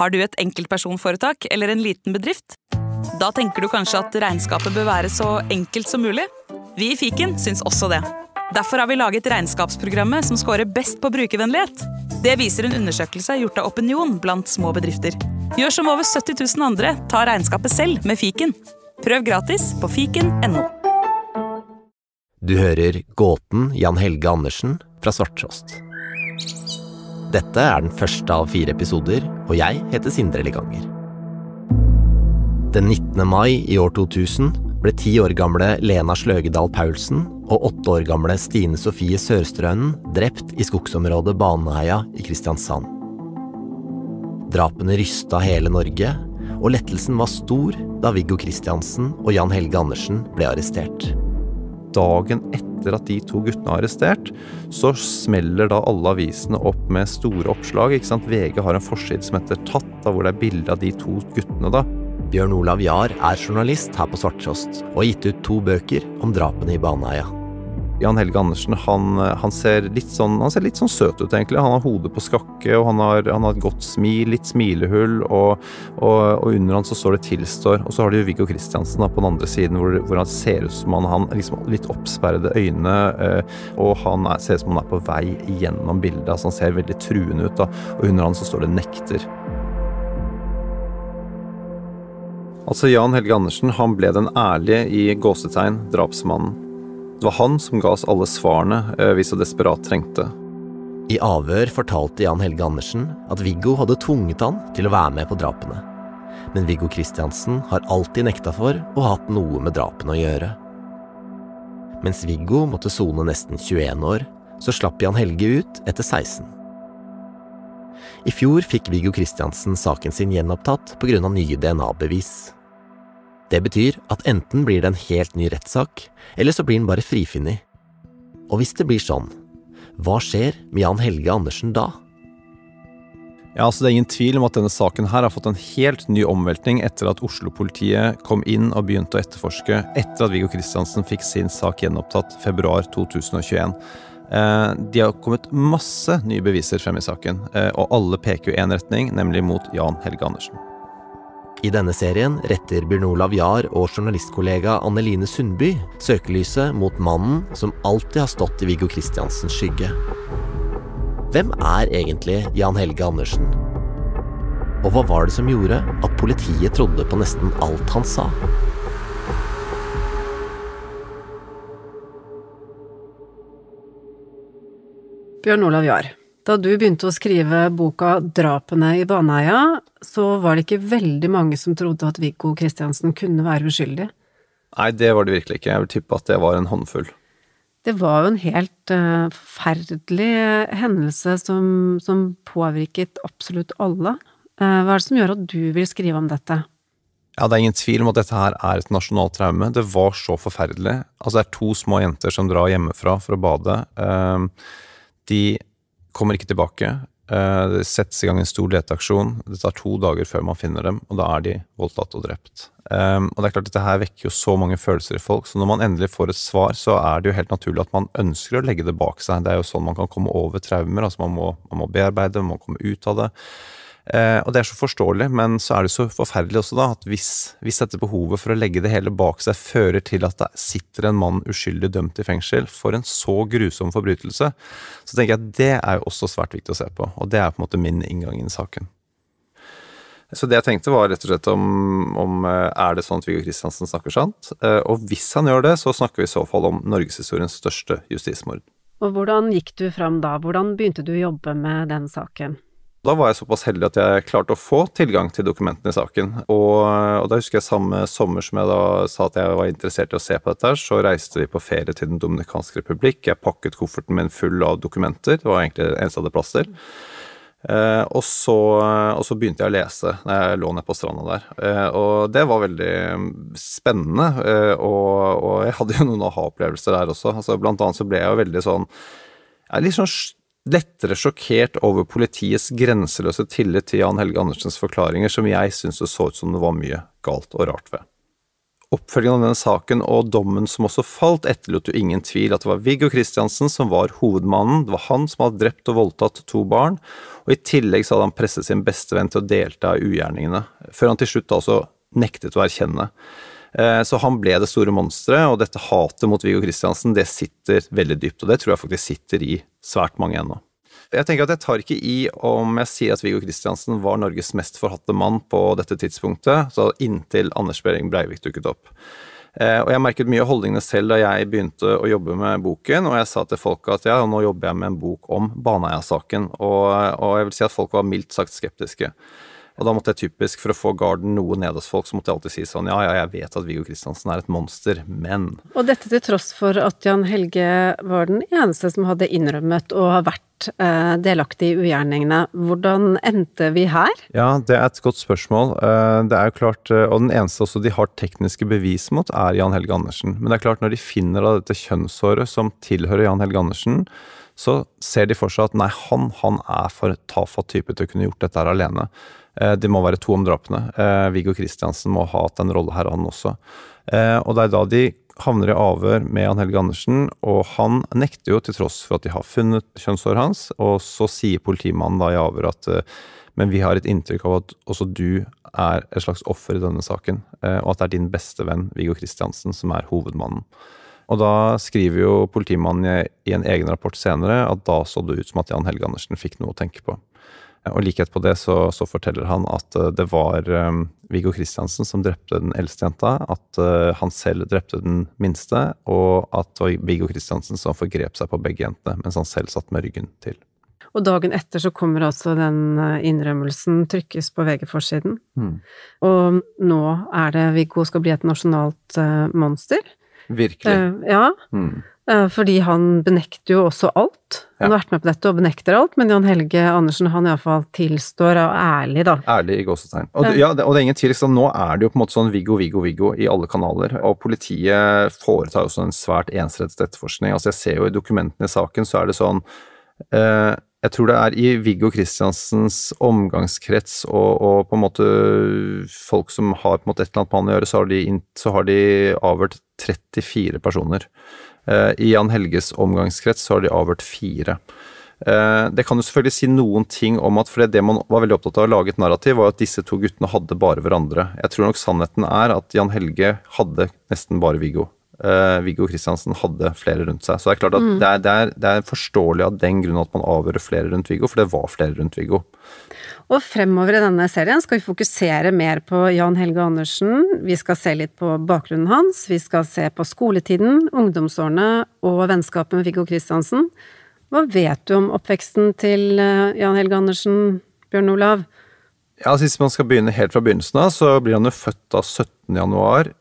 Har du et enkeltpersonforetak eller en liten bedrift? Da tenker du kanskje at regnskapet bør være så enkelt som mulig? Vi i Fiken syns også det. Derfor har vi laget regnskapsprogrammet som scorer best på brukervennlighet. Det viser en undersøkelse gjort av Opinion blant små bedrifter. Gjør som over 70 000 andre, ta regnskapet selv med Fiken. Prøv gratis på fiken.no. Du hører Gåten Jan Helge Andersen fra Svarttrost. Dette er den første av fire episoder, og jeg heter Sindre Liganger. Den 19. mai i år 2000 ble ti år gamle Lena Sløgedal Paulsen og åtte år gamle Stine Sofie Sørstrønen drept i skogsområdet Baneheia i Kristiansand. Drapene rysta hele Norge, og lettelsen var stor da Viggo Kristiansen og Jan Helge Andersen ble arrestert. Dagen etter at de to guttene er arrestert, så smeller da alle avisene opp med store oppslag. ikke sant? VG har en forside som heter Tatt, da, hvor det er bilde av de to guttene. da. Bjørn Olav Jahr er journalist her på Svarttrost og har gitt ut to bøker om drapene i Baneheia. Jan Helge Andersen han, han, ser sånn, han ser litt sånn søt ut, egentlig. Han har hodet på skakke, og han har, han har et godt smil, litt smilehull, og, og, og, under han så står det 'tilstår'. Og så har du Viggo Kristiansen på den andre siden, hvor, hvor, han ser ut som han har liksom litt oppsperrede øyne, eh, og han er, ser ut som han er på vei gjennom bildet. altså Han ser veldig truende ut, da, og under han så står det 'nekter'. Altså Jan Helge Andersen han ble den ærlige i gåsetegn drapsmannen. Det var han som ga oss alle svarene eh, vi så desperat trengte. I avhør fortalte Jan Helge Andersen at Viggo hadde tvunget han til å være med på drapene. Men Viggo Kristiansen har alltid nekta for å ha hatt noe med drapene å gjøre. Mens Viggo måtte sone nesten 21 år, så slapp Jan Helge ut etter 16. I fjor fikk Viggo Kristiansen saken sin gjenopptatt pga. nye DNA-bevis. Det betyr at enten blir det en helt ny rettssak, eller så blir den bare frifunnet. Og hvis det blir sånn, hva skjer med Jan Helge Andersen da? Ja, altså Det er ingen tvil om at denne saken her har fått en helt ny omveltning etter at Oslo-politiet kom inn og begynte å etterforske etter at Viggo Kristiansen fikk sin sak gjenopptatt februar 2021. Eh, de har kommet masse nye beviser frem i saken, eh, og alle peker jo én retning, nemlig mot Jan Helge Andersen. I denne serien retter Bjørn Olav Jahr og journalistkollega Anneline Sundby søkelyset mot mannen som alltid har stått i Viggo Kristiansens skygge. Hvem er egentlig Jan Helge Andersen? Og hva var det som gjorde at politiet trodde på nesten alt han sa? Bjørn Olav Jahr, da du begynte å skrive boka Drapene i Baneheia, så var det ikke veldig mange som trodde at Viggo Kristiansen kunne være uskyldig. Nei, det var det virkelig ikke. Jeg vil tippe at det var en håndfull. Det var jo en helt uh, forferdelig hendelse som, som, påvirket absolutt alle. Uh, hva er det som gjør at du vil skrive om dette? Ja, Det er ingen tvil om at dette her er et nasjonalt traume. Det var så forferdelig. Altså, Det er to små jenter som drar hjemmefra for å bade. Uh, de kommer ikke tilbake. Eh, det settes i gang en stor leteaksjon. Det tar to dager før man finner dem, og da er de voldtatt og drept. Um, og det er klart Dette her vekker jo så mange følelser i folk, så når man endelig får et svar, så er det jo helt naturlig at man ønsker å legge det bak seg. Det er jo sånn man kan komme over traumer. altså Man må, man må bearbeide, man må komme ut av det. Eh, og det er så forståelig, men så er det så forferdelig også, da, at hvis, hvis, dette behovet for å legge det hele bak seg fører til at det sitter en mann uskyldig dømt i fengsel for en så grusom forbrytelse, så tenker jeg at det er jo også svært viktig å se på. Og det er på en måte min inngang inn i saken. Så det jeg tenkte var rett og slett om, om eh, er det sånn at Viggo Kristiansen snakker sant? Eh, og hvis han gjør det, så snakker vi i så fall om norgeshistoriens største justismord. Og hvordan gikk du fram da? Hvordan begynte du å jobbe med den saken? Da var jeg såpass heldig at jeg klarte å få tilgang til dokumentene i saken. Og, og da husker jeg samme sommer som jeg da sa at jeg var interessert i å se på dette, så reiste vi på ferie til Den dominikanske republikk. Jeg pakket kofferten min full av dokumenter. Det var egentlig det eneste jeg hadde plass til. Eh, og, så, og, så, begynte jeg å lese når jeg lå nede på stranda der. Eh, og det var veldig spennende. Eh, og, og, jeg hadde jo noen aha-opplevelser der også. Altså, blant annet så ble jeg jo veldig sånn jeg er litt sånn lettere sjokkert over politiets grenseløse tillit til Jan Helge Andersens forklaringer, som jeg syns det så ut som det var mye galt og rart ved. oppfølgingen av denne saken og dommen som også falt, etterlot jo ingen tvil at det var Viggo Kristiansen som var hovedmannen. Det var han som hadde drept og voldtatt to barn, og i tillegg så hadde han presset sin bestevenn til å delta i ugjerningene, før han til slutt altså nektet å erkjenne. Eh, så han ble det store monsteret, og dette hatet mot Viggo Kristiansen, det sitter veldig dypt, og det tror jeg faktisk sitter i svært mange ennå. Jeg tenker at jeg tar ikke i om jeg sier at Viggo Kristiansen var Norges mest forhatte mann på dette tidspunktet, så inntil Anders Behring Breivik dukket opp. Eh, og jeg merket mye av holdningene selv da jeg begynte å jobbe med boken, og jeg sa til folk at ja, nå jobber jeg med en bok om Baneheia-saken, og, og jeg vil si at folk var mildt sagt skeptiske. Og da måtte jeg typisk, for å få garden noe ned hos folk, så måtte jeg alltid si sånn ja, ja, jeg vet at Viggo Kristiansen er et monster, men Og dette til tross for at Jan Helge var den eneste som hadde innrømmet å ha vært eh, delaktig i ugjerningene. Hvordan endte vi her? Ja, det er et godt spørsmål. Eh, det er jo klart, eh, Og den eneste også de har tekniske bevis mot, er Jan Helge Andersen. Men det er klart, når de finner av dette kjønnshåret som tilhører Jan Helge Andersen, så ser de for seg at nei, han, han er for tafatt type til å kunne gjort dette her alene. Eh, det må være to om drapene. Eh, Viggo Kristiansen må ha hatt en rolle her, han også. Eh, og det er da de havner i avhør med Jan Helge Andersen, og han nekter jo til tross for at de har funnet kjønnshåret hans, og så sier politimannen da i avhør at men vi har et inntrykk av at også du er et slags offer i denne saken, og at det er din beste venn Viggo Kristiansen som er hovedmannen. Og da skriver jo politimannen i en egen rapport senere at da så det ut som at Jan Helge Andersen fikk noe å tenke på. Og likhet på det så, så, forteller han at eh, det var um, Viggo Kristiansen som drepte den eldste jenta, at uh, han selv drepte den minste, og at det var Viggo Kristiansen som forgrep seg på begge jentene, mens han selv satt med ryggen til. Og dagen etter så kommer altså den innrømmelsen trykkes på VG-forsiden. Mm. Og nå er det Viggo skal bli et nasjonalt uh, monster. Virkelig. Uh, ja. Mm. Uh, fordi han benekter jo også alt. Han har vært med på dette og benekter alt, men Jan Helge Andersen han iallfall tilstår og er ærlig, da. Ærlig i gåsetegn. Og, ja, og det er ingen tvil, liksom, nå er det jo på en måte sånn Viggo, Viggo, Viggo i alle kanaler. Og politiet foretar også en svært ensrettet etterforskning. Altså jeg ser jo i dokumentene i saken, så er det sånn uh, jeg tror det er i Viggo Kristiansens omgangskrets og, og, på en måte folk som har på en måte et eller annet med han å gjøre, så har de, så har de avhørt 34 personer. Eh, I Jan Helges omgangskrets så har de avhørt fire. Eh, det kan jo selvfølgelig si noen ting om at for det man var veldig opptatt av å lage et narrativ, var at disse to guttene hadde bare hverandre. Jeg tror nok sannheten er at Jan Helge hadde nesten bare Viggo. Uh, Viggo Kristiansen hadde flere rundt seg. Så det er klart at mm. det, er, det, er, det, er, forståelig av den grunn at man avhører flere rundt Viggo, for det var flere rundt Viggo. Og fremover i denne serien skal vi fokusere mer på Jan Helge Andersen. Vi skal se litt på bakgrunnen hans, vi skal se på skoletiden, ungdomsårene og vennskapet med Viggo Kristiansen. Hva vet du om oppveksten til eh, Jan Helge Andersen, Bjørn Olav? Ja, Hvis man skal begynne helt fra begynnelsen av, så blir han jo født av 17. januar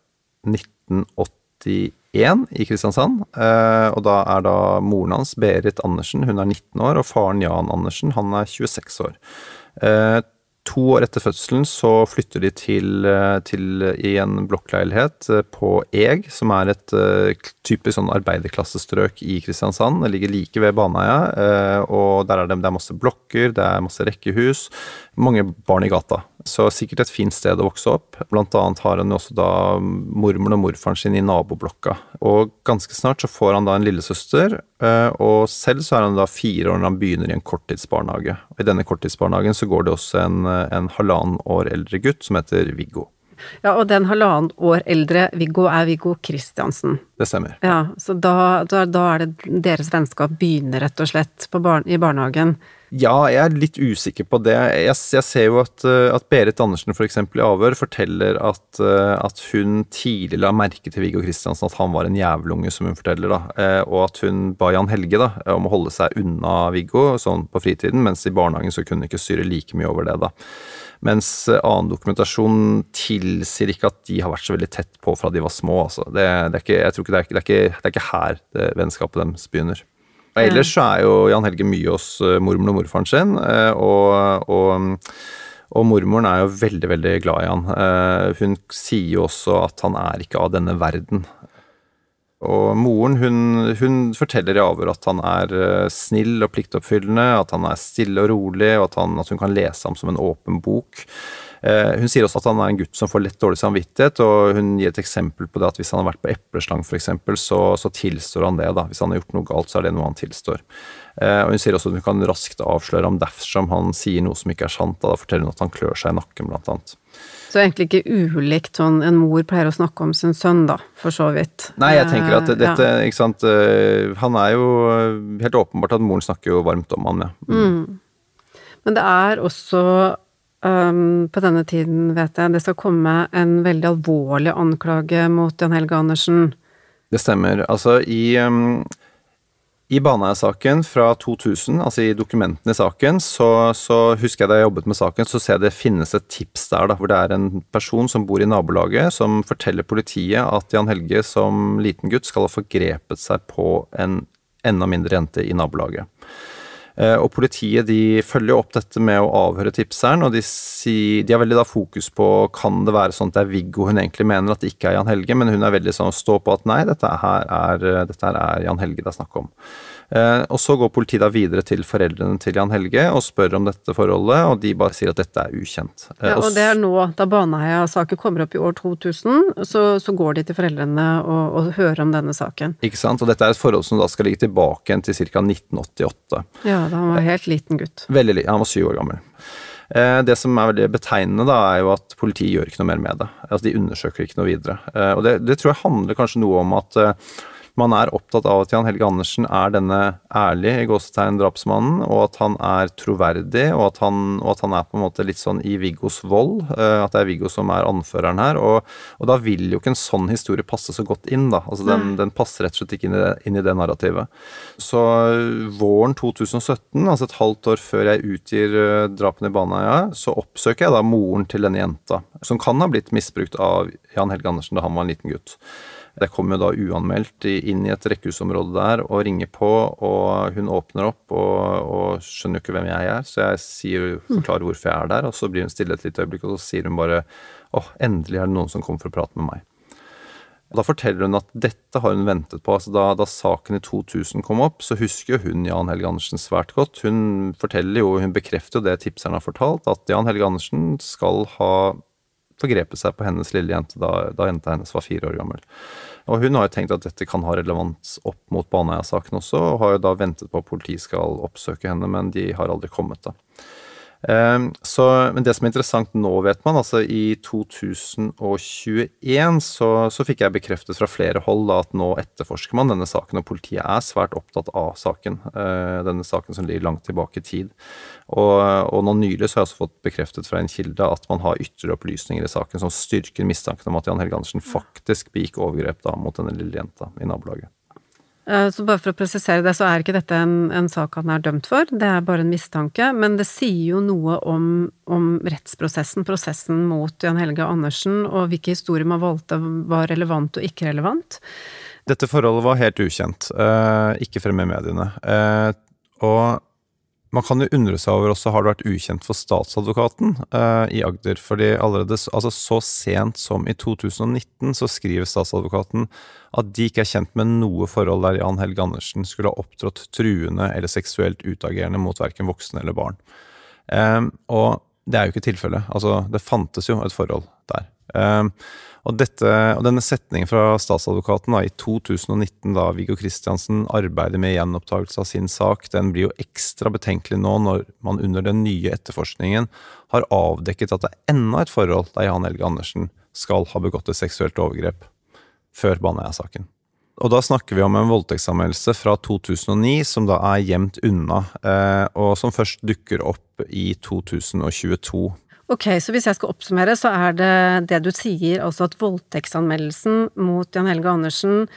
1980 81 i Kristiansand. Eh, og da er da moren hans, Berit Andersen, hun er 19 år, og faren Jan Andersen, han er 26 år. Eh, to år etter fødselen så flytter de til, eh, til i en blokkleilighet på Eg, som er et typisk sånn arbeiderklassestrøk i Kristiansand. Det ligger like ved Baneheia, og der er det, det er masse blokker, det er masse rekkehus, mange barn i gata. Så sikkert et fint sted å vokse opp. Blant annet har han jo også da mormoren og morfaren sin i naboblokka. Og ganske snart så får han da en lillesøster, eh, og selv så er han da fire år når han begynner i en korttidsbarnehage. Og I denne korttidsbarnehagen så går det også en, en halvannen år eldre gutt som heter Viggo. Ja, og den halvannen år eldre Viggo er Viggo Kristiansen. Det stemmer. Ja, Så da, da, da er det deres vennskap begynner, rett og slett, barn, i barnehagen. Ja, jeg er litt usikker på det. Jeg, jeg ser jo at, eh, at Berit Andersen f.eks. i avhør forteller at, eh, at, hun tidlig la merke til Viggo Kristiansen at han var en jævelunge, som hun forteller, da. Eh, og at hun ba Jan Helge da, om å holde seg unna Viggo sånn på fritiden, mens i barnehagen så kunne hun ikke styre like mye over det, da. Mens annen dokumentasjon tilsier ikke at de har vært så veldig tett på fra de var små. Altså. Det, er ikke, jeg det, er, er er her vennskapet deres begynner. Og ellers så er jo Jan Helge mye hos eh, mormoren og morfaren sin, eh, og, og, og, mormoren er jo veldig, veldig glad i han. Eh, hun sier jo også at han er ikke av denne verden. Og moren hun, hun forteller i avhør at han er snill og pliktoppfyllende, at han er stille og rolig, og at, han, at hun kan lese ham som en åpen bok. Eh, hun sier også at han er en gutt som får lett dårlig samvittighet, og hun gir et eksempel på det at hvis han har vært på epleslang f.eks., så, så tilstår han det. da. Hvis han har gjort noe galt, så er det noe han tilstår. Eh, og Hun sier også at hun kan raskt avsløre om dersom han sier noe som ikke er sant. Da, da forteller hun at han klør seg i nakken, blant annet. Så egentlig ikke ulikt sånn en mor pleier å snakke om sin sønn, da, for så vidt. Nei, jeg tenker at Eh, dette, ja. ikke sant Han er jo helt åpenbart at moren snakker jo varmt om han, ja. Mm. Men det er også um, på denne tiden, vet jeg, det skal komme en veldig alvorlig anklage mot Jan Helge Andersen. Det stemmer. Altså, i, um, i Baneheia-saken fra 2000, altså i dokumentene i saken, så, så husker jeg da jeg jobbet med saken, så ser jeg det finnes et tips der, da, hvor det er en person som bor i nabolaget, som forteller politiet at Jan Helge som liten gutt skal ha forgrepet seg på en enda mindre jente i nabolaget. Eh, Og politiet de følger opp dette med å avhøre tipseren, og de, si, de har veldig da fokus på kan det være sånn at det er Viggo hun egentlig mener, at det ikke er Jan Helge, men hun er veldig sånn å stå på at nei, dette her er, dette her er Jan Helge det er snakk om. Eh, og så går politiet da videre til foreldrene til Jan Helge og spør om dette forholdet, og de bare sier at dette er ukjent. Eh, Ja, og det er nå, da Baneheia-saken kommer opp i år 2000, så, så går de til foreldrene og, og hører om denne saken. Ikke sant? Og dette er et forhold som da skal ligge tilbake igjen til ca. 1988. Ja, da han var helt liten gutt. Veldig liten. Han var syv år gammel. Eh, Det som er veldig betegnende, da, er jo at politiet gjør ikke noe mer med det. Altså, De undersøker ikke noe videre. Eh, Og det, det tror jeg handler kanskje noe om at eh, man er opptatt av at Jan Helge Andersen er denne ærlige i gåsetegn drapsmannen, og at han er troverdig, og at han, og at han er på en måte litt sånn i Viggos vold. eh, At det er Viggo som er anføreren her. Og, og da vil jo ikke en sånn historie passe så godt inn, da. Altså den, den passer rett og slett ikke inn i det, inn i det narrativet. Så våren 2017, altså et halvt år før jeg utgir øh, drapene i Baneheia, så oppsøker jeg da moren til denne jenta, som kan ha blitt misbrukt av Jan Helge Andersen da han var en liten gutt. Jeg kommer jo da uanmeldt inn i et rekkehusområde der og ringer på, og hun åpner opp og, og skjønner jo ikke hvem jeg er, så jeg sier, forklarer hvorfor jeg er der, og så blir hun stille et lite øyeblikk, og så sier hun bare åh, endelig er det noen som kommer for å prate med meg. Og Da forteller hun at dette har hun ventet på. altså Da, da saken i 2000 kom opp, så husker hun Jan Helge Andersen svært godt. Hun forteller jo, hun bekrefter jo det tipseren har fortalt, at Jan Helge Andersen skal ha forgrepet seg på hennes lille jente da, da jenta hennes var fire år gammel. Og hun har jo tenkt at dette kan ha relevans opp mot Baneheia-saken også, og har jo da ventet på at politiet skal oppsøke henne, men de har aldri kommet, da. Ehm, Så, men det som er interessant nå, vet man, altså i 2021 så, så fikk jeg bekreftet fra flere hold da, at nå etterforsker man denne saken, og politiet er svært opptatt av saken. eh, Denne saken som ligger langt tilbake i tid. Og, og nå nylig så har jeg også fått bekreftet fra en kilde at man har ytre opplysninger i saken som styrker mistanken om at Jan Helge Andersen faktisk begikk overgrep da mot denne lille jenta i nabolaget. Eh, Så bare for å presisere det, så er ikke dette en, en sak han er dømt for, det er bare en mistanke, men det sier jo noe om, om rettsprosessen, prosessen mot Jan Helge Andersen, og hvilke historier man valgte var relevant og ikke relevant. Dette forholdet var helt ukjent, eh, ikke fremme i mediene. Eh, og man kan jo undre seg over også har det vært ukjent for statsadvokaten uh, i Agder. fordi allerede altså så sent som i 2019 så skriver statsadvokaten at de ikke er kjent med noe forhold der Jan Helge Andersen skulle ha opptrådt truende eller seksuelt utagerende mot verken voksne eller barn. Um, og det er jo ikke tilfellet. Altså, det fantes jo et forhold der. Eh, og, dette, og denne setningen fra statsadvokaten da, i 2019, da Viggo Kristiansen arbeider med gjenopptakelse av sin sak, den blir jo ekstra betenkelig nå når man under den nye etterforskningen har avdekket at det er enda et forhold der Jan Helge Andersen skal ha begått et seksuelt overgrep før Baneheia-saken. Og da snakker vi om en voldtektsanmeldelse fra 2009 som da er gjemt unna, eh, og som først dukker opp i 2022. Ok, så hvis jeg skal oppsummere, så er det det du sier, altså at voldtektsanmeldelsen mot Jan Helge Andersen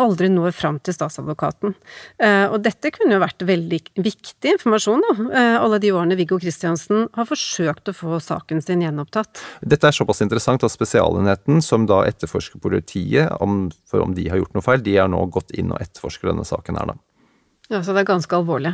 aldri når fram til statsadvokaten. Eh, og dette kunne jo vært veldig viktig informasjon, da. Eh, alle de årene Viggo Kristiansen har forsøkt å få saken sin gjenopptatt. Dette er såpass interessant at Spesialenheten, som da etterforsker politiet om, for om de har gjort noe feil, de har nå gått inn og etterforsker denne saken her, da. Ja, Så det er ganske alvorlig?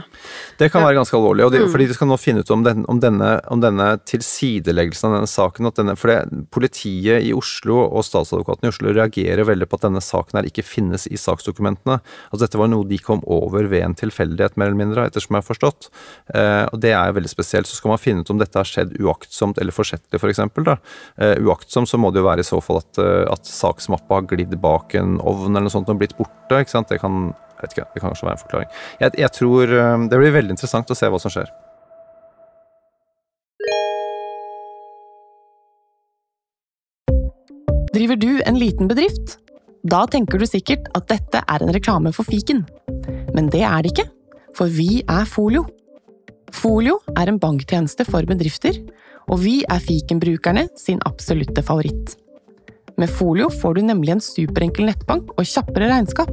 Det kan Ja. være ganske alvorlig. og de, Mm. fordi De skal nå finne ut om, den, om, denne, om denne tilsideleggelsen av denne saken at denne, for det, Politiet i Oslo og statsadvokaten i Oslo reagerer veldig på at denne saken her ikke finnes i saksdokumentene. Altså Dette var noe de kom over ved en tilfeldighet, mer eller mindre, ettersom jeg har forstått. Eh, og Det er veldig spesielt. Så skal man finne ut om dette har skjedd uaktsomt eller forsettlig, f.eks. For eksempel, da. eh, uaktsomt så må det jo være i så fall at, eh, at saksmappa har glidd bak en ovn eller noe sånt og blitt borte. ikke sant? Det kan jeg vet ikke, det kan kanskje være en forklaring. Jeg, jeg tror eh, Det blir veldig interessant å se hva som skjer. Driver du en liten bedrift? Da tenker du sikkert at dette er en reklame for fiken. Men det er det ikke, for vi er Folio. Folio er en banktjeneste for bedrifter, og vi er fikenbrukerne sin absolutte favoritt. Med Folio får du nemlig en superenkel nettbank og kjappere regnskap.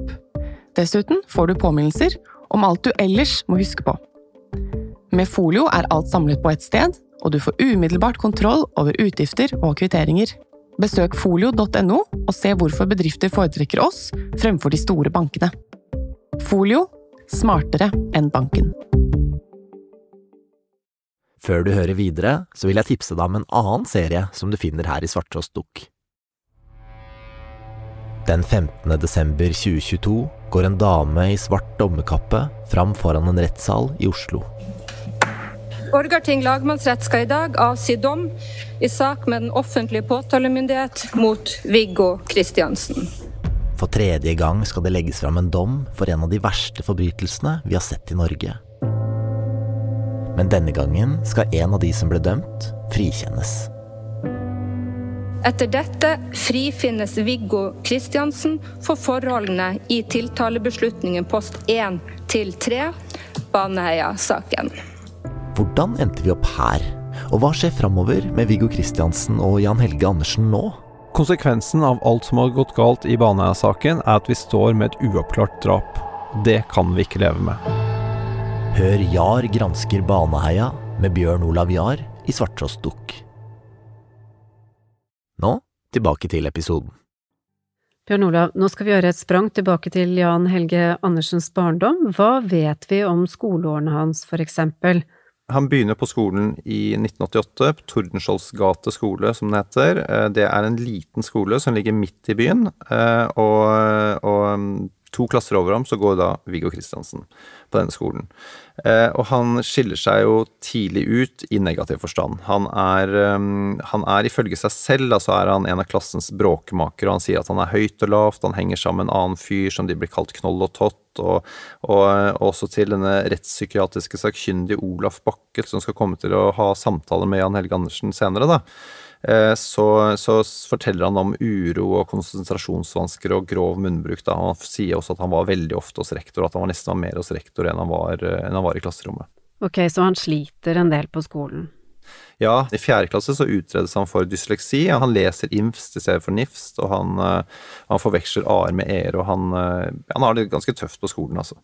Dessuten får du påminnelser om alt du ellers må huske på. Med Folio er alt samlet på ett sted, og du får umiddelbart kontroll over utgifter og kvitteringer. Besøk folio.no og se hvorfor bedrifter foretrekker oss fremfor de store bankene. Folio smartere enn banken. Før du hører videre, så vil jeg tipse deg om en annen serie som du finner her i Svarttrost Dukk. Den 15. desember 2022 går en dame i svart dommerkappe fram foran en rettssal i Oslo. Borgarting lagmannsrett skal i dag avsi dom i sak med den offentlige påtalemyndighet mot Viggo Kristiansen. For tredje gang skal det legges fram en dom for en av de verste forbrytelsene vi har sett i Norge. Men denne gangen skal en av de som ble dømt, frikjennes. Etter dette frifinnes Viggo Kristiansen for forholdene i tiltalebeslutningen post 1 til 3, Baneheia-saken. Hvordan endte vi opp her? Og hva skjer framover med Viggo Kristiansen og Jan Helge Andersen nå? Konsekvensen av alt som har gått galt i Baneheia-saken, er at vi står med et uoppklart drap. Det kan vi ikke leve med. Hør Jar gransker Baneheia med Bjørn Olav Jahr i Svarttrost Dukk. Nå tilbake til episoden. Bjørn Olav, nå skal vi gjøre et sprang tilbake til Jan Helge Andersens barndom. Hva vet vi om skoleårene hans, for eksempel? Han begynner på skolen i 1988, på Tordenskiolds gate skole, som det heter. Eh, Det er en liten skole som ligger midt i byen, eh, og, og to klasser over ham så går da Viggo Kristiansen på denne skolen. Eh, Og han skiller seg jo tidlig ut i negativ forstand. Han er, mm, han er ifølge seg selv, da, så er han en av klassens bråkmakere, han sier at han er høyt og lavt, han henger sammen med en annen fyr som de blir kalt Knoll og Tott, og, og, og også til denne rettspsykiatriske sakkyndige Olaf Bakkel, som skal komme til å ha samtaler med Jan Helge Andersen senere, da. Eh, Så, så forteller han om uro og konsentrasjonsvansker og grov munnbruk. Da. Han sier også at han var veldig ofte hos rektor, at han var nesten var mer hos rektor enn han var, eh, enn han var i klasserommet. Ok, så han sliter en del på skolen. Ja, i fjerde klasse så utredes han for dysleksi. Han leser IMFST i stedet for NIFST, og han, eh, han forveksler a-er med e-er, og han, han har det ganske tøft på skolen, altså.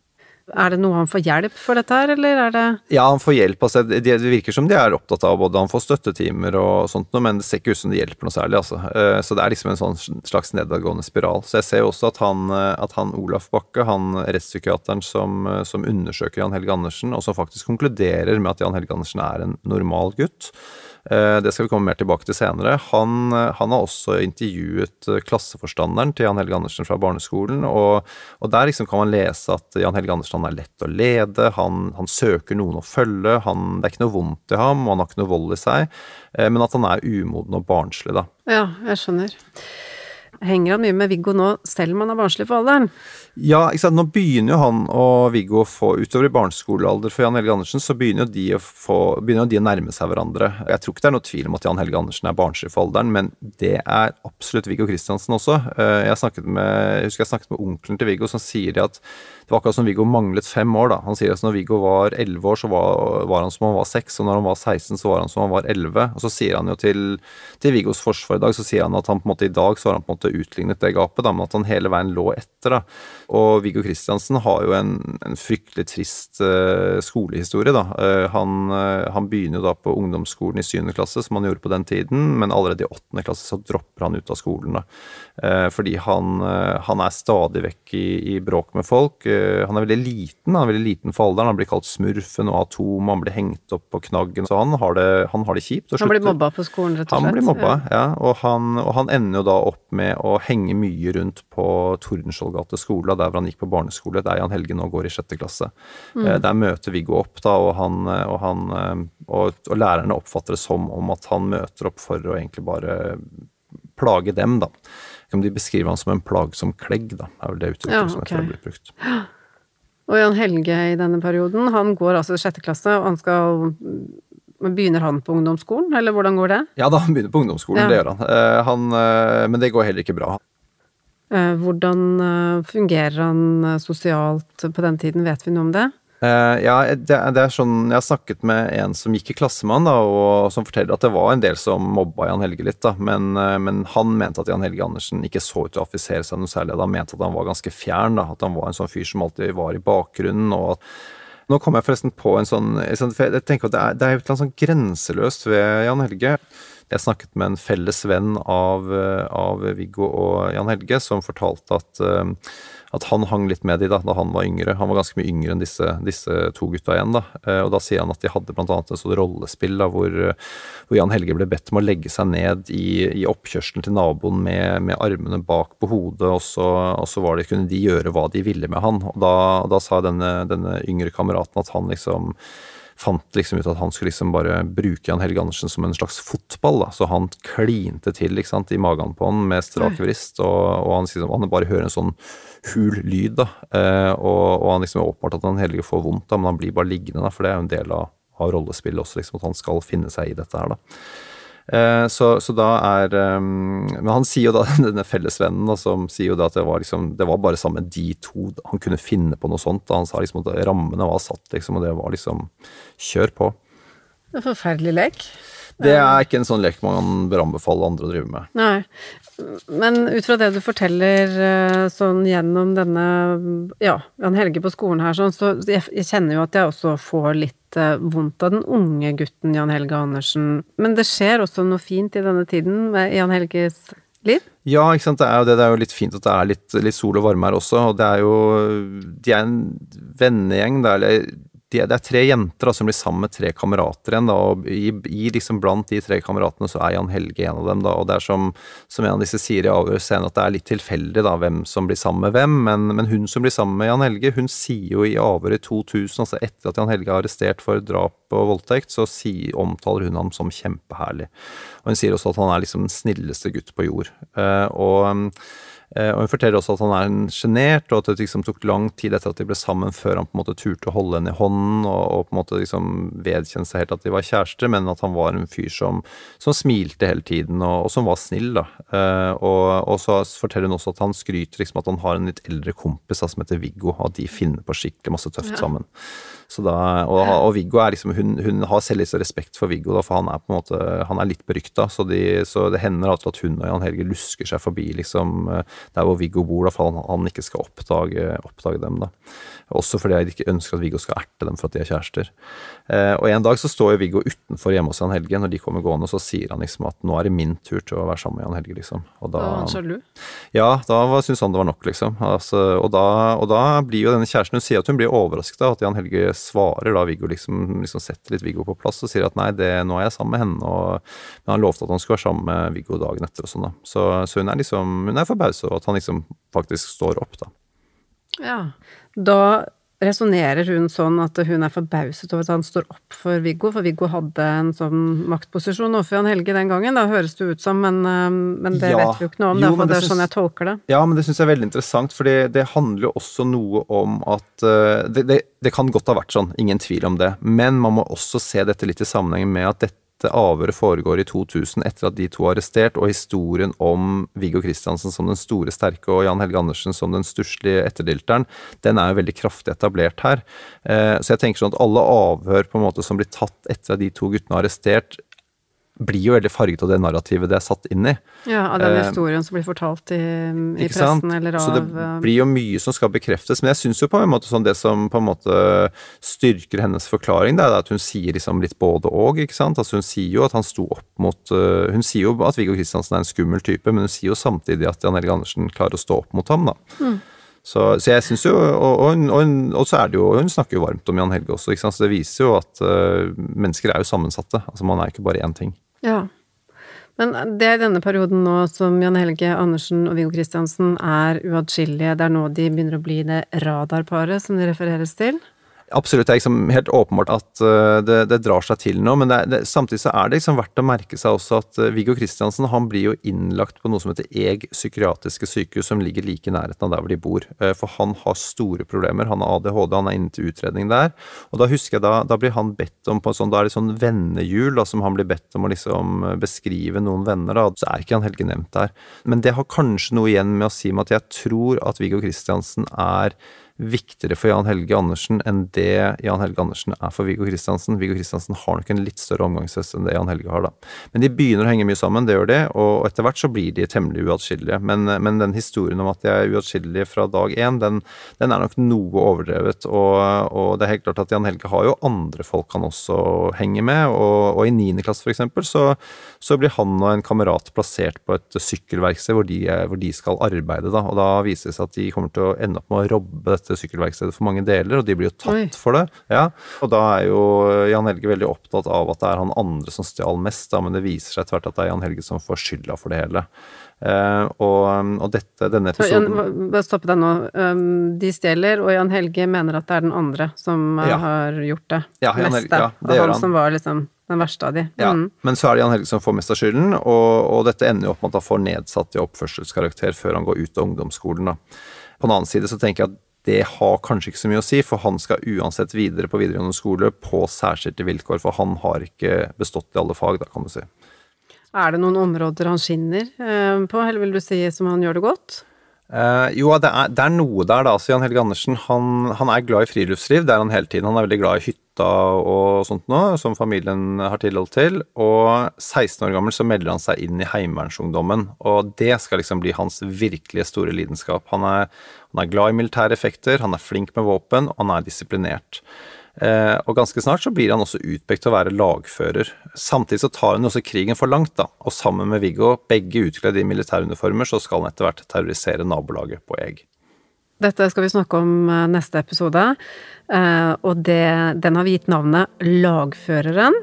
Er det noe han får hjelp for dette her, eller er det Ja, han får hjelp. Altså, det, virker som de er opptatt av både han får støttetimer og sånt, noe, men det ser ikke ut som det hjelper noe særlig. Altså. Eh, Så det er liksom en sånn slags nedadgående spiral. Så jeg ser jo også at han, eh, at han Olaf Bakke, han rettspsykiateren som, eh, som undersøker Jan Helge Andersen, og som faktisk konkluderer med at Jan Helge Andersen er en normal gutt, det skal vi komme mer tilbake til senere. Han, han har også intervjuet klasseforstanderen til Jan Helge Andersen fra barneskolen, og, og der liksom kan man lese at Jan Helge Andersen han er lett å lede, han, han søker noen å følge, han, det er ikke noe vondt i ham, han har ikke noe vold i seg, eh, men at han er umoden og barnslig, da. Ja, jeg skjønner. Henger han mye med Viggo nå, selv om han er barnslig for alderen? Ja, ikke sant? Nå begynner jo han og Viggo å få Utover i barneskolealder for Jan Helge Andersen, så begynner jo de å, få, begynner de å nærme seg hverandre. Jeg tror ikke det er noe tvil om at Jan Helge Andersen er barnslig for alderen, men det er absolutt Viggo Kristiansen også. Eh, Jeg, med, jeg husker jeg snakket med onkelen til Viggo, som sier det at det var akkurat som Viggo manglet fem år. da. Han sier at når Viggo var elleve år, så var, var han som han var seks, og når han var 16, så var han som han var elleve. Og så sier han jo til, til Viggos forsvar i dag, så sier han at han på en måte i dag så har han på en måte utlignet det gapet, da, men at han hele veien lå etter. da. Og Viggo Kristiansen har jo en, en fryktelig trist uh, skolehistorie. da. Uh, han, uh, han, begynner jo da på ungdomsskolen i syvende klasse, som han gjorde på den tiden, men allerede i åttende klasse så dropper han ut av skolen. da. fordi han, han, er stadig vekk i, i bråk med folk. Han er veldig liten, han er veldig liten for alderen. Han blir kalt smurfen og atom, han blir hengt opp på knaggen. Så han har det, han har det kjipt. han blir mobba på skolen, rett og slett? Han blir mobba, ja. ja og, han, og, han, ender jo da opp med å henge mye rundt på Tordenskjold skole, der hvor han gikk på barneskole, der Jan Helge nå går i sjette klasse. Mm. Eh, der møter Viggo opp, da, og, han, og, han, eh, og, og lærerne oppfatter det som om at han møter opp for å egentlig bare plage dem, da. De beskriver han som en plagsom klegg, da, er vel det uttrykket ja, okay. som etter har blitt brukt. Og Jan Helge i denne perioden, han går altså i sjette klasse, og han skal Begynner han på ungdomsskolen, eller hvordan går det? Ja da, han begynner på ungdomsskolen, ja. det gjør han. Uh, han uh, men det går heller ikke bra. Uh, hvordan fungerer han sosialt på den tiden, vet vi noe om det? Uh, ja, det, det, er sånn Jeg har snakket med en som gikk i klasse med han, da, og som forteller at det var en del som mobba Jan Helge litt, da, men, uh, men han mente at Jan Helge Andersen ikke så ut til å affisere seg noe særlig. Han mente at han var ganske fjern, da, at han var en sånn fyr som alltid var i bakgrunnen. og at nå kom jeg forresten på en sånn Jeg tenker at det er, er et eller annet sånn grenseløst ved Jan Helge. Jeg snakket med en felles venn av, eh, av Viggo og Jan Helge, som fortalte at uh, at han hang litt med de da, da han var yngre. Han var ganske mye yngre enn disse, disse to gutta igjen. da, eh, og Da sier han at de hadde bl.a. et sånt rollespill da, hvor, hvor, Jan Helge ble bedt om å legge seg ned i, i oppkjørselen til naboen med, med, armene bak på hodet, og så, og så det, kunne de gjøre hva de ville med han. og Da, da sa denne, denne yngre kameraten at han liksom fant liksom ut at han skulle liksom bare bruke Jan Helge Andersen som en slags fotball. da, Så han klinte til ikke sant, i magen på han med strak vrist, og, og han, liksom, han bare hører en sånn hul lyd. da, eh, og, og, han liksom er åpenbart at han Helge får vondt, da, men han blir bare liggende, da, for det er jo en del av, av rollespillet også, liksom, at han skal finne seg i dette her. da. Eh, så, så, da er um, Men han sier jo da, denne fellesvennen da, som sier jo da at det var liksom, det var bare sammen med de to han kunne finne på noe sånt. Da. Han sa liksom at rammene var satt, liksom, og det var liksom Kjør på. Er forferdelig lek. Det er ikke en sånn lek man bør anbefale andre å drive med. Nei. Men ut fra det du forteller eh, sånn gjennom denne ja, Jan Helge på skolen her, sånn, så jeg, jeg, kjenner jo at jeg også får litt eh, vondt av den unge gutten Jan Helge Andersen. Men det skjer også noe fint i denne tiden med Jan Helges liv? Ja, ikke sant. Det er jo, det, det er jo litt fint at det er litt, litt, sol og varme her også. Og det er jo De er en vennegjeng. Det er det, det er tre jenter da, som blir sammen med tre kamerater igjen. Da, og i, i liksom Blant de tre kameratene så er Jan Helge en av dem. Da, og det er som, som en av disse sier i avhør scenen, at det er litt tilfeldig da, hvem som blir sammen med hvem. Men, men, hun som blir sammen med Jan Helge, hun sier jo i avhør i 2000, altså etter at Jan Helge er arrestert for drap og voldtekt, så si, omtaler hun ham som kjempeherlig. Og hun sier også at han er liksom den snilleste gutt på jord. Uh, og og Hun forteller også at han er sjenert, og at det liksom tok lang tid etter at de ble sammen før han på en måte turte å holde henne i hånden og, og på en måte liksom vedkjenne seg helt at de var kjærester, men at han var en fyr som, som smilte hele tiden og, og, som var snill. da. Eh, og, og, så forteller hun også at han skryter liksom at han har en litt eldre kompis da, som heter Viggo, og at de finner på skikkelig masse tøft ja. Da, og, og, Viggo er liksom, hun, hun har litt respekt for Viggo, da, for han er på en måte, han er litt berykta. Så, de, så det hender alltid at hun og Jan Helge lusker seg forbi liksom, der hvor Viggo bor, da, for han, han ikke skal oppdage, oppdage dem. da. Også fordi jeg ikke ønsker at Viggo skal erte dem for at de er kjærester. Eh, og En dag så står jo Viggo utenfor hjemme hos Jan Helge. Når de kommer gående, så sier han liksom at nå er det min tur til å være sammen med Jan Helge. liksom. Og da, var han sjalu? Ja, da syntes han det var nok, liksom. Altså, og, da, og, da, blir jo denne kjæresten Hun sier at hun blir overrasket av at Jan Helge svarer da Viggo liksom, liksom setter litt Viggo på plass og sier at nei, det, nå er jeg sammen med henne. Og, men han lovte at han skulle være sammen med Viggo dagen etter og sånn, da. Så, så, hun er liksom hun er forbauset over at han liksom faktisk står opp, da. Ja. Da resonnerer hun sånn at hun er forbauset over at han står opp for Viggo, for Viggo hadde en sånn maktposisjon overfor Jan Helge den gangen, da høres det ut som, men, eh, men det ja, vet vi jo ikke noe om, jo, derfor det er sånn jeg tolker det. Ja, men det syns jeg er veldig interessant, for det handler jo også noe om at uh, det, det, det, kan godt ha vært sånn, ingen tvil om det, men man må også se dette litt i sammenheng med at dette dette avhøret foregår i 2000 etter at de to er arrestert, og historien om Viggo Kristiansen som den store, sterke og Jan Helge Andersen som den stusslige etterdilteren, den er jo veldig kraftig etablert her. Eh, så jeg tenker sånn at alle avhør på en måte som blir tatt etter at de to guttene er arrestert, blir jo veldig farget av det narrativet det er satt inn i. Ja, av den Eh, historien som blir fortalt i, i pressen sant? eller av Så det eh, blir jo mye som skal bekreftes. Men jeg syns jo på en måte sånn det som på en måte styrker hennes forklaring, det er at hun sier liksom litt både og, ikke sant. Altså hun sier jo at han sto opp mot øh, Hun sier jo at Viggo Kristiansen er en skummel type, men hun sier jo samtidig at Jan Helge Andersen klarer å stå opp mot ham, da. Mm. Så, så jeg syns jo og, og, hun- og, og så er det jo Hun snakker jo varmt om Jan Helge også, ikke sant. Så det viser jo at uh, mennesker er jo sammensatte. Altså man er ikke bare én ting. Ja. Men det er i denne perioden nå som Jan Helge Andersen og Viggo Kristiansen er uatskillelige. Det er nå de begynner å bli det radarparet som det refereres til. Absolutt. Det er liksom helt åpenbart at uh, det, det drar seg til nå, men det, det, samtidig så er det liksom verdt å merke seg også at uh, Viggo Kristiansen han blir jo innlagt på noe som heter EG psykiatriske sykehus, som ligger like i nærheten av der hvor de bor. Uh, for han har store problemer. Han har ADHD, han er inne til utredning der. Og da husker jeg da, da blir han bedt om på en sånn, da er det sånn vennehjul da, som han blir bedt om å liksom beskrive noen venner. da, Så er ikke han Helge nevnt der. Men det har kanskje noe igjen med å si med at jeg tror at Viggo Kristiansen er viktigere for Jan Helge Andersen enn det Jan Helge Andersen er for Viggo Kristiansen. Viggo Kristiansen har nok en litt større omgangshest enn det Jan Helge har, da. Men de begynner å henge mye sammen, det gjør de, og etter hvert så blir de temmelig uatskillelige. Men, men den historien om at de er uatskillelige fra dag én, den, den er nok noe overdrevet. Og, og det er helt klart at Jan Helge har jo andre folk han også henger med, og, og i niende klasse eksempel, så, så blir han og en kamerat plassert på et sykkelverksted hvor hvor de skal arbeide, da. Og da viser det seg at de kommer til å ende opp med å robbe dette sykkelverkstedet for mange deler, og de blir jo tatt Oi. for det. Ja, og da er jo Jan Helge veldig opptatt av at det er han andre som stjal mest, da, men det viser seg tvert at det er Jan Helge som får skylda for det hele. Uh, og, og dette, denne Så Jan, episoden bare stopp deg nå. Um, de stjeler, og Jan Helge mener at det er den andre som uh, Ja. har gjort det Ja, Jan meste. Ja, det og han, han. som var liksom den verste av de. Ja, Mm. men så er det Jan Helge som får mest av skylden, og, og dette ender jo opp med at han får nedsatt i oppførselskarakter før han går ut av ungdomsskolen. Da. På den annen side så tenker jeg at det har kanskje ikke så mye å si, for han skal uansett videre på videregående skole på særskilte vilkår, for han har ikke bestått i alle fag, da, kan du si. Er det noen områder han skinner eh, på, eller vil du si som han gjør det godt? Eh, jo, det er, det er noe der, da. Så Jan Helge Andersen han, han er glad i friluftsliv. Det er han hele tiden. Han er veldig glad i hytta og sånt nå, som familien har tilhold til. Og 16 år gammel så melder han seg inn i Heimevernsungdommen. Og det skal liksom bli hans virkelige store lidenskap. Han er, han er glad i militære effekter, han er flink med våpen, og han er disiplinert. Eh, og ganske snart så blir han også utpekt til å være lagfører. Samtidig så tar hun også krigen for langt, da. Og sammen med Viggo, begge utkledd i militæruniformer, så skal han etter hvert terrorisere nabolaget på Eg. Dette skal vi snakke om eh, neste episode, eh, og det, den har vi gitt navnet Lagføreren.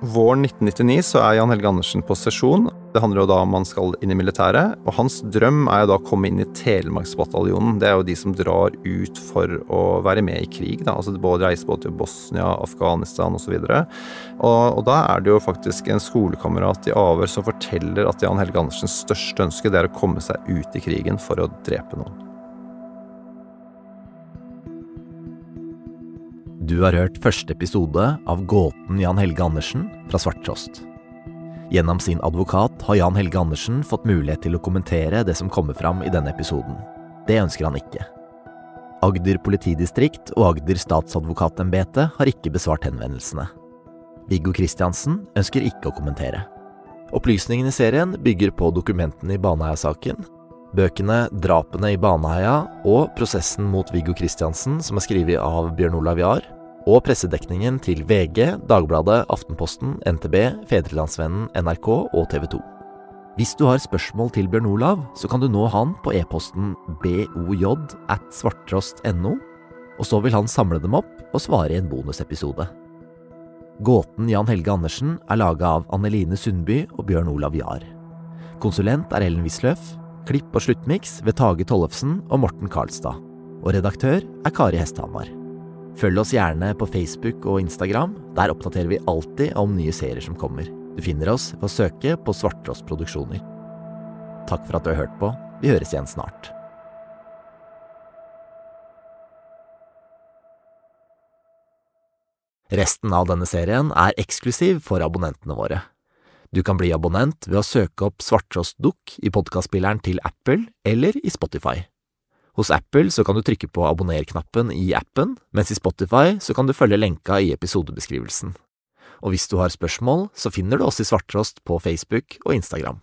Våren 1999 så er Jan Helge Andersen på sesjon. Det handler jo da om han skal inn i militæret. Og hans drøm er jo da å komme inn i Telemarksbataljonen. Det er jo de som drar ut for å være med i krig. da, altså både Reise både til Bosnia, Afghanistan osv. Og, og, og da er det jo faktisk en skolekamerat i avhør som forteller at Jan Helge Andersens største ønske det er å komme seg ut i krigen for å drepe noen. Du har hørt første episode av Gåten Jan Helge Andersen fra Svarttrost. Gjennom sin advokat har Jan Helge Andersen fått mulighet til å kommentere det som kommer fram i denne episoden. Det ønsker han ikke. Agder politidistrikt og Agder statsadvokatembete har ikke besvart henvendelsene. Viggo Kristiansen ønsker ikke å kommentere. Opplysningene i serien bygger på dokumentene i Baneheia-saken, bøkene Drapene i Baneheia og Prosessen mot Viggo Kristiansen, som er skrevet av Bjørn Olav Jahr, og pressedekningen til VG, Dagbladet, Aftenposten, NTB, Fedrelandsvennen, NRK og TV 2. Hvis du har spørsmål til Bjørn Olav, så kan du nå han på e-posten boj at svarttrost.no, og så vil han samle dem opp og svare i en bonusepisode. Gåten Jan Helge Andersen er laga av Anneline Sundby og Bjørn Olav Jahr. Konsulent er Ellen Wisløff, klipp og sluttmiks ved Tage Tollefsen og Morten Karlstad. Og redaktør er Kari Hesthamar. Følg oss gjerne på Facebook og Instagram. Der oppdaterer vi alltid om nye serier som kommer. Du finner oss ved å søke på Svarttrost Produksjoner. Takk for at du har hørt på. Vi høres igjen snart. Resten av denne serien er eksklusiv for abonnentene våre. Du kan bli abonnent ved å søke opp Svarttrost Dukk i podkastspilleren til Apple eller i Spotify. Hos Apple så kan du trykke på abonner-knappen i appen, mens i Spotify så kan du følge lenka i episodebeskrivelsen. Og hvis du har spørsmål, så finner du oss i Svarttrost på Facebook og Instagram.